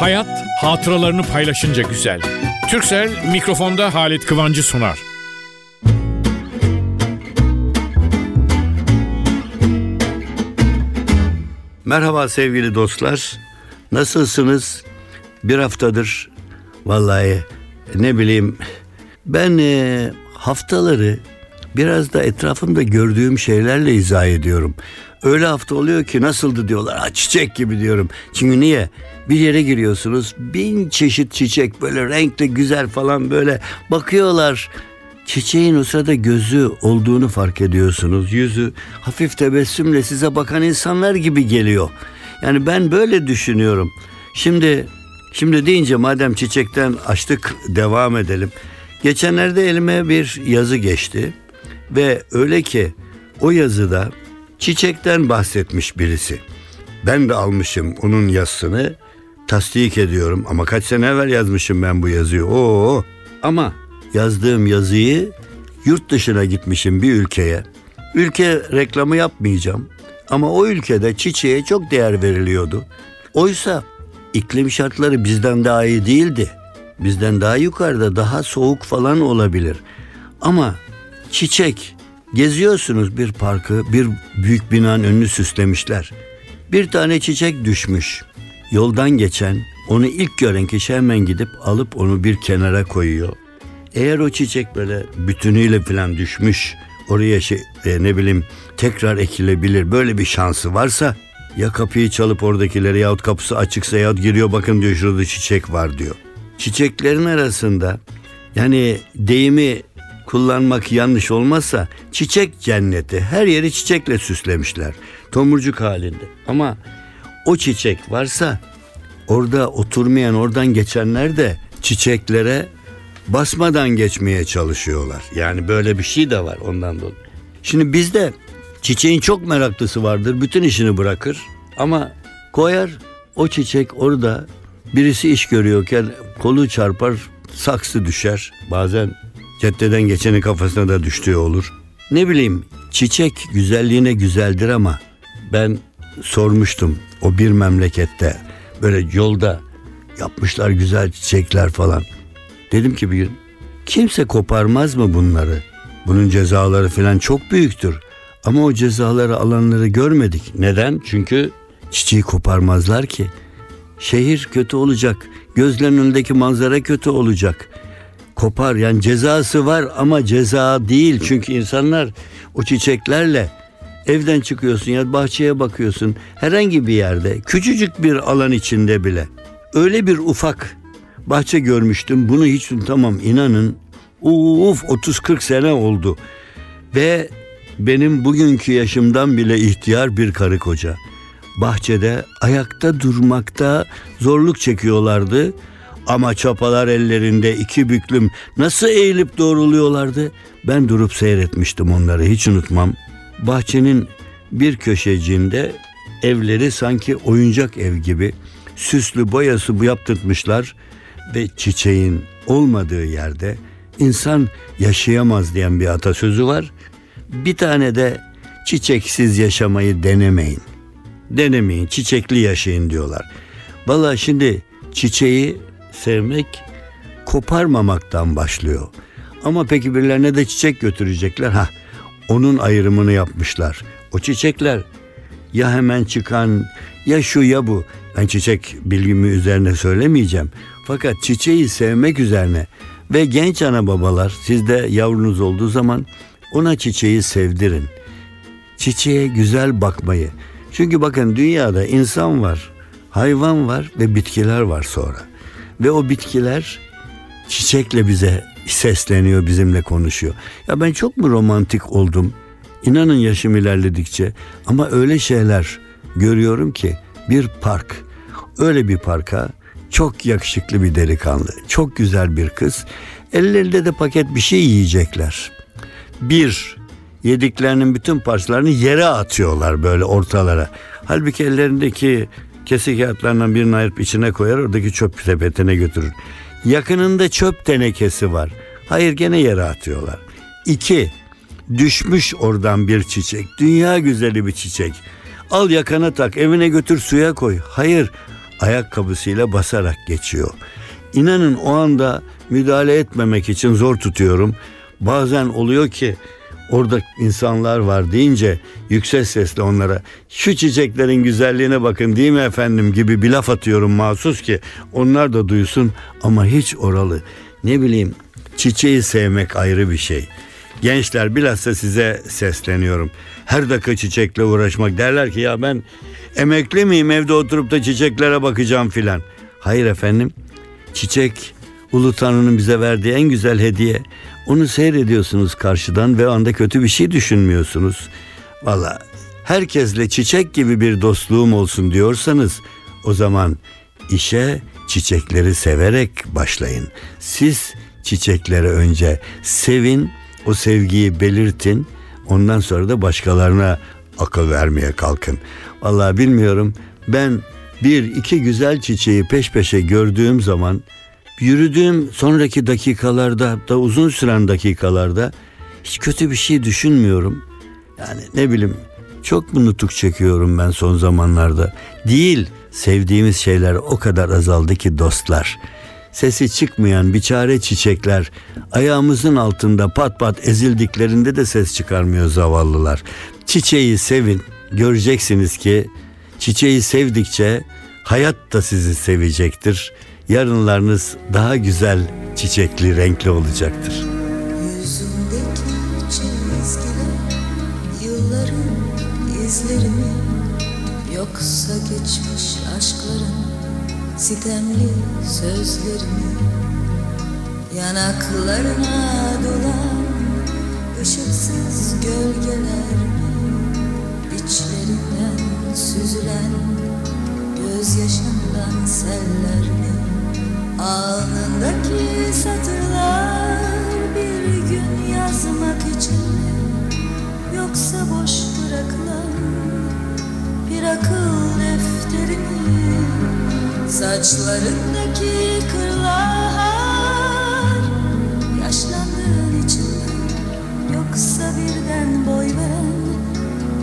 Hayat hatıralarını paylaşınca güzel. Türksel mikrofonda Halit Kıvancı sunar. Merhaba sevgili dostlar. Nasılsınız? Bir haftadır vallahi ne bileyim ben e, haftaları biraz da etrafımda gördüğüm şeylerle izah ediyorum. Öyle hafta oluyor ki nasıldı diyorlar. Ha, çiçek gibi diyorum. Çünkü niye? Bir yere giriyorsunuz. Bin çeşit çiçek böyle renkli güzel falan böyle bakıyorlar. Çiçeğin o sırada gözü olduğunu fark ediyorsunuz. Yüzü hafif tebessümle size bakan insanlar gibi geliyor. Yani ben böyle düşünüyorum. Şimdi şimdi deyince madem çiçekten açtık devam edelim. Geçenlerde elime bir yazı geçti ve öyle ki o yazıda çiçekten bahsetmiş birisi. Ben de almışım onun yazısını tasdik ediyorum ama kaç sene evvel yazmışım ben bu yazıyı. Oo ama yazdığım yazıyı yurt dışına gitmişim bir ülkeye. Ülke reklamı yapmayacağım ama o ülkede çiçeğe çok değer veriliyordu. Oysa iklim şartları bizden daha iyi değildi. Bizden daha yukarıda daha soğuk falan olabilir. Ama çiçek geziyorsunuz bir parkı bir büyük binanın önünü süslemişler. Bir tane çiçek düşmüş. Yoldan geçen onu ilk gören kişi hemen gidip alıp onu bir kenara koyuyor. Eğer o çiçek böyle bütünüyle falan düşmüş oraya şey e, ne bileyim tekrar ekilebilir böyle bir şansı varsa ya kapıyı çalıp oradakilere yahut kapısı açıksa yahut giriyor bakın diyor şurada çiçek var diyor. Çiçeklerin arasında yani deyimi kullanmak yanlış olmazsa çiçek cenneti her yeri çiçekle süslemişler tomurcuk halinde ama o çiçek varsa orada oturmayan oradan geçenler de çiçeklere basmadan geçmeye çalışıyorlar. Yani böyle bir şey de var ondan dolayı. Şimdi bizde çiçeğin çok meraklısı vardır. Bütün işini bırakır ama koyar o çiçek orada birisi iş görüyorken kolu çarpar saksı düşer. Bazen caddeden geçenin kafasına da düştüğü olur. Ne bileyim çiçek güzelliğine güzeldir ama ben sormuştum o bir memlekette böyle yolda yapmışlar güzel çiçekler falan. Dedim ki bir gün kimse koparmaz mı bunları? Bunun cezaları falan çok büyüktür. Ama o cezaları alanları görmedik. Neden? Çünkü çiçeği koparmazlar ki. Şehir kötü olacak. Gözlerinin önündeki manzara kötü olacak. Kopar yani cezası var ama ceza değil. Çünkü insanlar o çiçeklerle evden çıkıyorsun ya bahçeye bakıyorsun. Herhangi bir yerde küçücük bir alan içinde bile öyle bir ufak bahçe görmüştüm. Bunu hiç unutamam inanın. Uf 30-40 sene oldu. Ve benim bugünkü yaşımdan bile ihtiyar bir karı koca. Bahçede ayakta durmakta zorluk çekiyorlardı. Ama çapalar ellerinde iki büklüm nasıl eğilip doğruluyorlardı. Ben durup seyretmiştim onları hiç unutmam. Bahçenin bir köşecinde evleri sanki oyuncak ev gibi süslü boyası bu yaptırtmışlar ve çiçeğin olmadığı yerde insan yaşayamaz diyen bir atasözü var. Bir tane de çiçeksiz yaşamayı denemeyin. Denemeyin, çiçekli yaşayın diyorlar. Valla şimdi çiçeği sevmek koparmamaktan başlıyor. Ama peki birilerine de çiçek götürecekler. Ha, onun ayrımını yapmışlar. O çiçekler ya hemen çıkan ya şu ya bu. Ben çiçek bilgimi üzerine söylemeyeceğim. Fakat çiçeği sevmek üzerine ve genç ana babalar sizde yavrunuz olduğu zaman ona çiçeği sevdirin. Çiçeğe güzel bakmayı. Çünkü bakın dünyada insan var, hayvan var ve bitkiler var sonra. Ve o bitkiler çiçekle bize sesleniyor, bizimle konuşuyor. Ya ben çok mu romantik oldum? İnanın yaşım ilerledikçe ama öyle şeyler görüyorum ki bir park. Öyle bir parka çok yakışıklı bir delikanlı, çok güzel bir kız. Ellerinde de paket bir şey yiyecekler. Bir, yediklerinin bütün parçalarını yere atıyorlar böyle ortalara. Halbuki ellerindeki kesik kağıtlarından birini ayırıp içine koyar oradaki çöp sepetine götürür. Yakınında çöp tenekesi var. Hayır gene yere atıyorlar. İki, düşmüş oradan bir çiçek. Dünya güzeli bir çiçek. Al yakana tak evine götür suya koy. Hayır ayakkabısıyla basarak geçiyor. İnanın o anda müdahale etmemek için zor tutuyorum. Bazen oluyor ki orada insanlar var deyince yüksek sesle onlara şu çiçeklerin güzelliğine bakın değil mi efendim gibi bir laf atıyorum mahsus ki onlar da duysun ama hiç oralı. Ne bileyim çiçeği sevmek ayrı bir şey. Gençler bilhassa size sesleniyorum. Her dakika çiçekle uğraşmak derler ki ya ben emekli miyim evde oturup da çiçeklere bakacağım filan. Hayır efendim çiçek Ulu Tanrı'nın bize verdiği en güzel hediye. Onu seyrediyorsunuz karşıdan ve anda kötü bir şey düşünmüyorsunuz. Valla herkesle çiçek gibi bir dostluğum olsun diyorsanız o zaman işe çiçekleri severek başlayın. Siz çiçekleri önce sevin, o sevgiyi belirtin. Ondan sonra da başkalarına akıl vermeye kalkın. Vallahi bilmiyorum ben bir iki güzel çiçeği peş peşe gördüğüm zaman yürüdüğüm sonraki dakikalarda da uzun süren dakikalarda hiç kötü bir şey düşünmüyorum. Yani ne bileyim çok mu nutuk çekiyorum ben son zamanlarda. Değil sevdiğimiz şeyler o kadar azaldı ki dostlar. Sesi çıkmayan biçare çiçekler ayağımızın altında pat pat ezildiklerinde de ses çıkarmıyor zavallılar. Çiçeği sevin göreceksiniz ki çiçeği sevdikçe hayat da sizi sevecektir. Yarınlarınız daha güzel çiçekli renkli olacaktır. Yüzündeki çizgiler Yılların izleri. Yoksa geçmiş aşkların Sitemli sözleri. Mi Yanaklarına dolan ışıksız gölgeler. Mi İçlerinden süzülen Gözyaşından seller Alnındaki satırlar bir gün yazmak için? Yoksa boş bırakılan bir akıl defteri? Saçlarındaki kırlar yaşlandığın için? Yoksa birden boy veren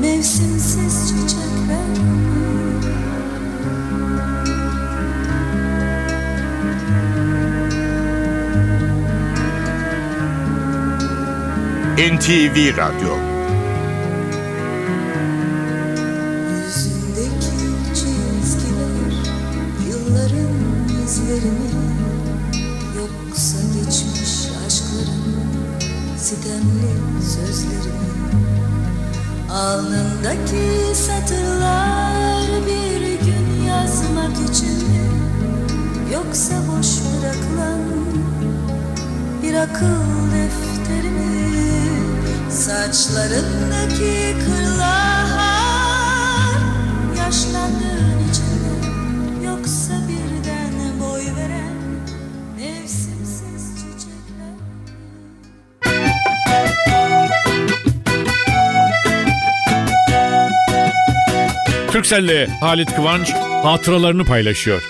mevsimsiz çiçekler mi? NTV Radyo Alnındaki satırlar Bir gün yazmak için Yoksa boş bırakılan bir akıl defteri? Saçlarındaki kırlar yaşlandığın için mi? Yoksa birden boy veren mevsimsiz çiçekler? Türkcell'le Halit Kıvanç hatıralarını paylaşıyor.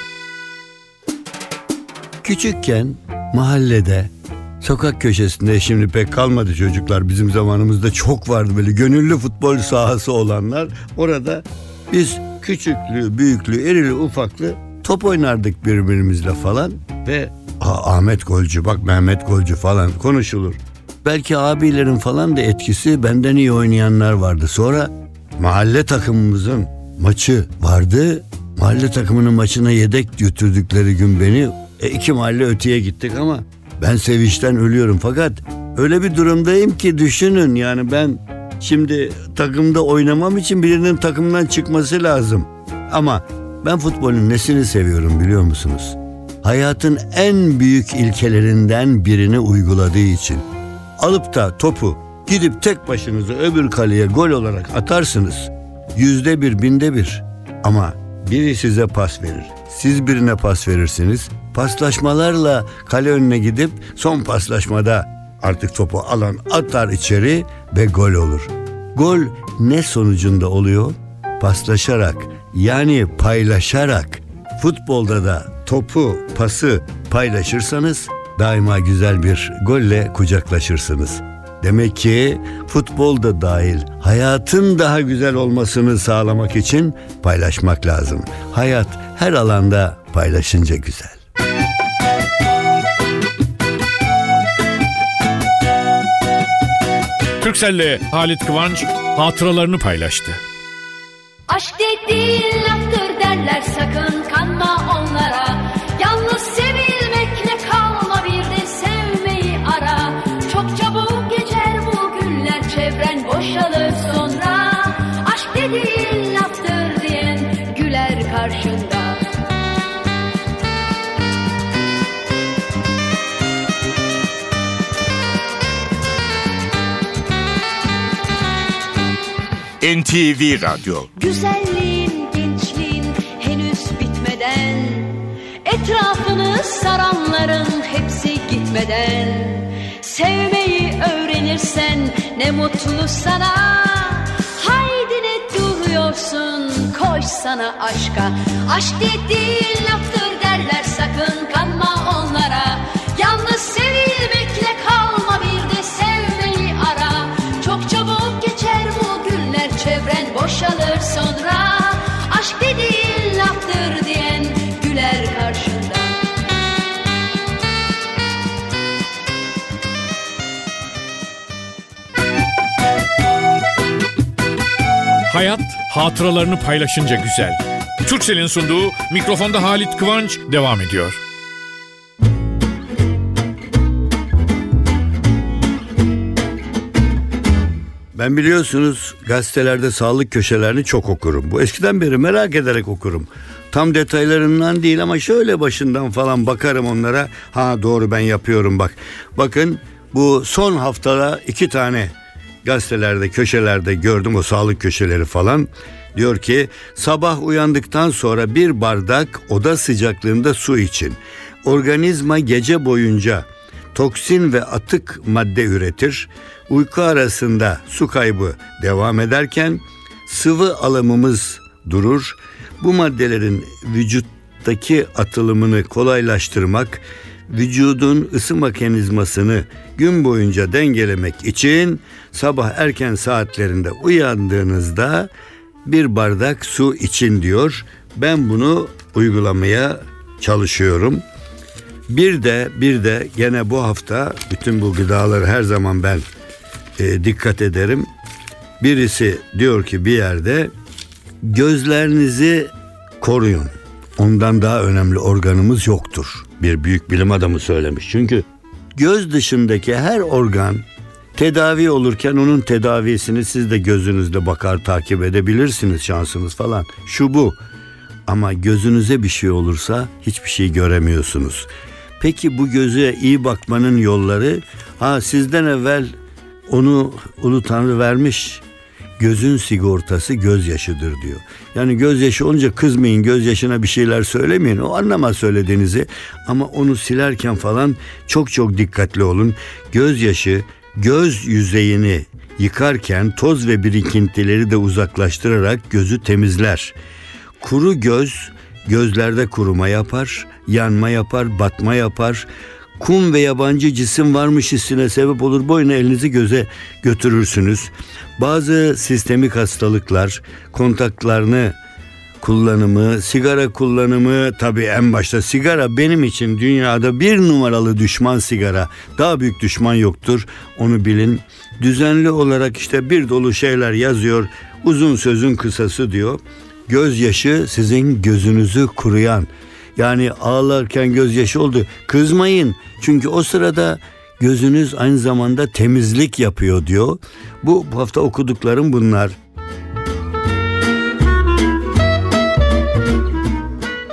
Küçükken mahallede sokak köşesinde şimdi pek kalmadı çocuklar. Bizim zamanımızda çok vardı böyle gönüllü futbol sahası olanlar. Orada biz küçüklü, büyüklü, erili, ufaklı top oynardık birbirimizle falan ve "Aa, Ahmet golcü bak Mehmet golcü falan konuşulur. Belki abilerin falan da etkisi benden iyi oynayanlar vardı. Sonra mahalle takımımızın maçı vardı. Mahalle takımının maçına yedek götürdükleri gün beni e, iki mahalle öteye gittik ama ben sevinçten ölüyorum. Fakat öyle bir durumdayım ki düşünün yani ben şimdi takımda oynamam için birinin takımdan çıkması lazım. Ama ben futbolun nesini seviyorum biliyor musunuz? Hayatın en büyük ilkelerinden birini uyguladığı için. Alıp da topu gidip tek başınıza öbür kaleye gol olarak atarsınız. Yüzde bir, binde bir. Ama biri size pas verir. Siz birine pas verirsiniz. Paslaşmalarla kale önüne gidip son paslaşmada artık topu alan atar içeri ve gol olur. Gol ne sonucunda oluyor? Paslaşarak yani paylaşarak. Futbolda da topu, pası paylaşırsanız daima güzel bir golle kucaklaşırsınız. Demek ki futbol da dahil hayatın daha güzel olmasını sağlamak için paylaşmak lazım. Hayat her alanda paylaşınca güzel. Türkcell'le Halit Kıvanç hatıralarını paylaştı. Aşk dediğin laftır derler sakın NTV Radyo. Güzelliğin, gençliğin henüz bitmeden Etrafını saranların hepsi gitmeden. Sevmeyi öğrenirsen ne mutlu sana. Haydi ne duruyorsun koş sana aşka. Aşk dediğin laftır derler sakın kanma onlara hatıralarını paylaşınca güzel. Türkcell'in sunduğu mikrofonda Halit Kıvanç devam ediyor. Ben biliyorsunuz gazetelerde sağlık köşelerini çok okurum. Bu eskiden beri merak ederek okurum. Tam detaylarından değil ama şöyle başından falan bakarım onlara. Ha doğru ben yapıyorum bak. Bakın bu son haftada iki tane gazetelerde köşelerde gördüm o sağlık köşeleri falan. Diyor ki sabah uyandıktan sonra bir bardak oda sıcaklığında su için. Organizma gece boyunca toksin ve atık madde üretir. Uyku arasında su kaybı devam ederken sıvı alımımız durur. Bu maddelerin vücuttaki atılımını kolaylaştırmak, vücudun ısı mekanizmasını gün boyunca dengelemek için sabah erken saatlerinde uyandığınızda bir bardak su için diyor. Ben bunu uygulamaya çalışıyorum. Bir de bir de gene bu hafta bütün bu gıdaları her zaman ben e, dikkat ederim. Birisi diyor ki bir yerde gözlerinizi koruyun. Ondan daha önemli organımız yoktur. Bir büyük bilim adamı söylemiş. Çünkü göz dışındaki her organ tedavi olurken onun tedavisini siz de gözünüzle bakar takip edebilirsiniz şansınız falan. Şu bu. Ama gözünüze bir şey olursa hiçbir şey göremiyorsunuz. Peki bu göze iyi bakmanın yolları ha sizden evvel onu Ulu Tanrı vermiş. Gözün sigortası gözyaşıdır diyor. Yani gözyaşı olunca kızmayın gözyaşına bir şeyler söylemeyin. O anlamaz söylediğinizi ama onu silerken falan çok çok dikkatli olun. Gözyaşı göz yüzeyini yıkarken toz ve birikintileri de uzaklaştırarak gözü temizler. Kuru göz gözlerde kuruma yapar, yanma yapar, batma yapar. Kum ve yabancı cisim varmış hissine sebep olur. Boyuna elinizi göze götürürsünüz. Bazı sistemik hastalıklar kontaklarını kullanımı, sigara kullanımı tabii en başta sigara benim için dünyada bir numaralı düşman sigara. Daha büyük düşman yoktur. Onu bilin. Düzenli olarak işte bir dolu şeyler yazıyor. Uzun sözün kısası diyor. Gözyaşı sizin gözünüzü kuruyan. Yani ağlarken gözyaşı oldu. Kızmayın. Çünkü o sırada gözünüz aynı zamanda temizlik yapıyor diyor. Bu, bu hafta okuduklarım bunlar.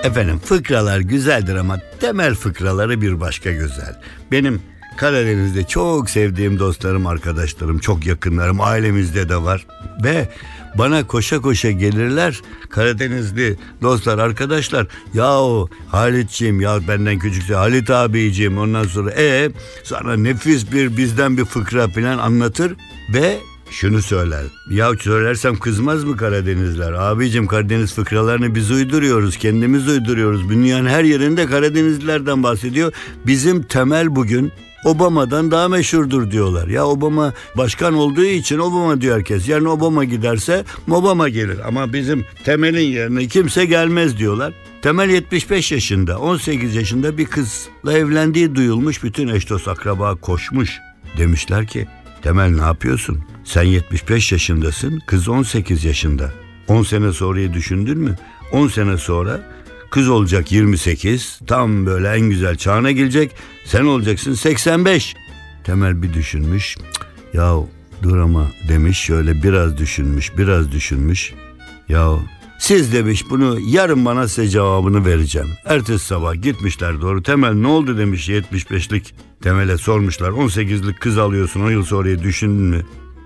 Efendim fıkralar güzeldir ama temel fıkraları bir başka güzel. Benim Karadeniz'de çok sevdiğim dostlarım, arkadaşlarım, çok yakınlarım, ailemizde de var. Ve bana koşa koşa gelirler Karadenizli dostlar, arkadaşlar. Yahu Halitciğim ya benden küçükse Halit abiciğim ondan sonra e sana nefis bir bizden bir fıkra falan anlatır ve şunu söyler. Ya söylersem kızmaz mı Karadenizler? Abicim Karadeniz fıkralarını biz uyduruyoruz. Kendimiz uyduruyoruz. Dünyanın her yerinde Karadenizlilerden bahsediyor. Bizim temel bugün Obama'dan daha meşhurdur diyorlar. Ya Obama başkan olduğu için Obama diyor herkes. Yarın Obama giderse Obama gelir. Ama bizim Temel'in yerine kimse gelmez diyorlar. Temel 75 yaşında, 18 yaşında bir kızla evlendiği duyulmuş. Bütün eş dost akraba koşmuş. Demişler ki Temel ne yapıyorsun? Sen 75 yaşındasın, kız 18 yaşında. 10 sene sonrayı düşündün mü? 10 sene sonra kız olacak 28, tam böyle en güzel çağına gelecek. Sen olacaksın 85. Temel bir düşünmüş. "Cık, Ya dur ama demiş şöyle biraz düşünmüş, biraz düşünmüş. Ya siz demiş bunu yarın bana size cevabını vereceğim. Ertesi sabah gitmişler doğru. Temel ne oldu demiş 75'lik. Temel'e sormuşlar 18'lik kız alıyorsun 10 yıl sonrayı düşündün mü?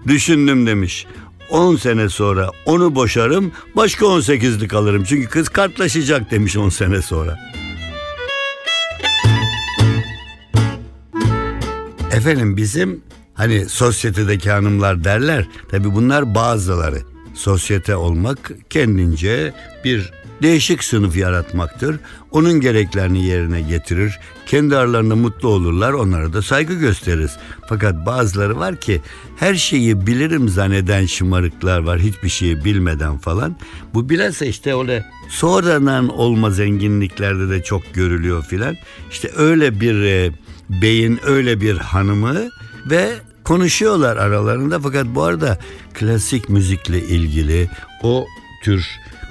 Düşündüm demiş. 10 sene sonra onu boşarım başka 18'lik alırım. Çünkü kız kartlaşacak demiş 10 sene sonra. Efendim bizim hani sosyetedeki hanımlar derler. Tabi bunlar bazıları. Sosyete olmak kendince bir değişik sınıf yaratmaktır. Onun gereklerini yerine getirir. Kendi aralarında mutlu olurlar. Onlara da saygı gösteririz. Fakat bazıları var ki her şeyi bilirim zanneden şımarıklar var. Hiçbir şeyi bilmeden falan. Bu bilhassa işte öyle sonradan olma zenginliklerde de çok görülüyor filan. İşte öyle bir e, beyin öyle bir hanımı ve konuşuyorlar aralarında fakat bu arada klasik müzikle ilgili o tür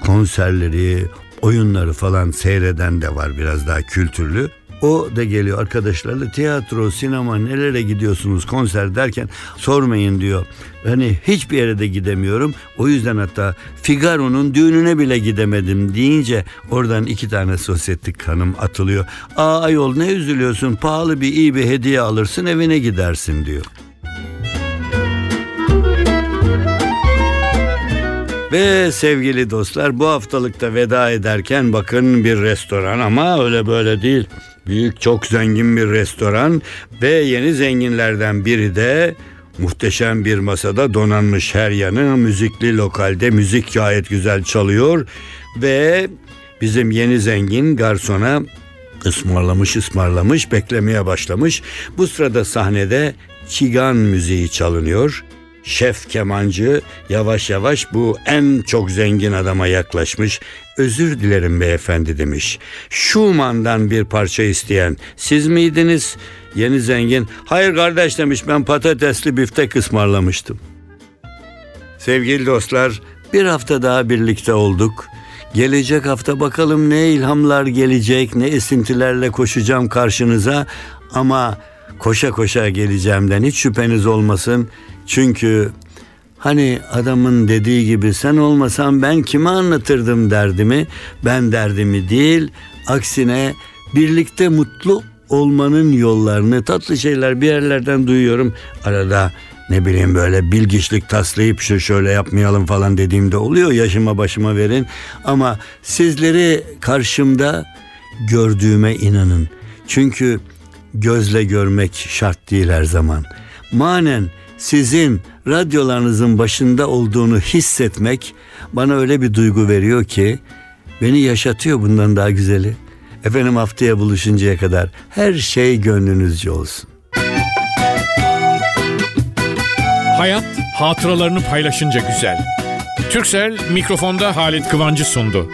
konserleri, oyunları falan seyreden de var biraz daha kültürlü. O da geliyor arkadaşlarla tiyatro, sinema nelere gidiyorsunuz konser derken sormayın diyor. Hani hiçbir yere de gidemiyorum. O yüzden hatta Figaro'nun düğününe bile gidemedim deyince oradan iki tane sosyetik hanım atılıyor. Aa ayol ne üzülüyorsun pahalı bir iyi bir hediye alırsın evine gidersin diyor. Ve sevgili dostlar bu haftalıkta veda ederken bakın bir restoran ama öyle böyle değil. Büyük çok zengin bir restoran ve yeni zenginlerden biri de muhteşem bir masada donanmış her yanı müzikli lokalde müzik gayet güzel çalıyor ve bizim yeni zengin garsona ısmarlamış ısmarlamış beklemeye başlamış. Bu sırada sahnede çigan müziği çalınıyor. Şef kemancı yavaş yavaş bu en çok zengin adama yaklaşmış. Özür dilerim beyefendi demiş. Schumann'dan bir parça isteyen siz miydiniz? Yeni zengin hayır kardeş demiş ben patatesli biftek ısmarlamıştım. Sevgili dostlar bir hafta daha birlikte olduk. Gelecek hafta bakalım ne ilhamlar gelecek, ne esintilerle koşacağım karşınıza ama koşa koşa geleceğimden hiç şüpheniz olmasın. Çünkü hani adamın dediği gibi sen olmasan ben kime anlatırdım derdimi? Ben derdimi değil, aksine birlikte mutlu olmanın yollarını tatlı şeyler bir yerlerden duyuyorum. Arada ne bileyim böyle bilgiçlik taslayıp şu şöyle yapmayalım falan dediğimde oluyor yaşıma başıma verin. Ama sizleri karşımda gördüğüme inanın. Çünkü gözle görmek şart değil her zaman. Manen sizin radyolarınızın başında olduğunu hissetmek bana öyle bir duygu veriyor ki beni yaşatıyor bundan daha güzeli. Efendim haftaya buluşuncaya kadar her şey gönlünüzce olsun. Hayat hatıralarını paylaşınca güzel. Türksel mikrofonda Halit Kıvancı sundu.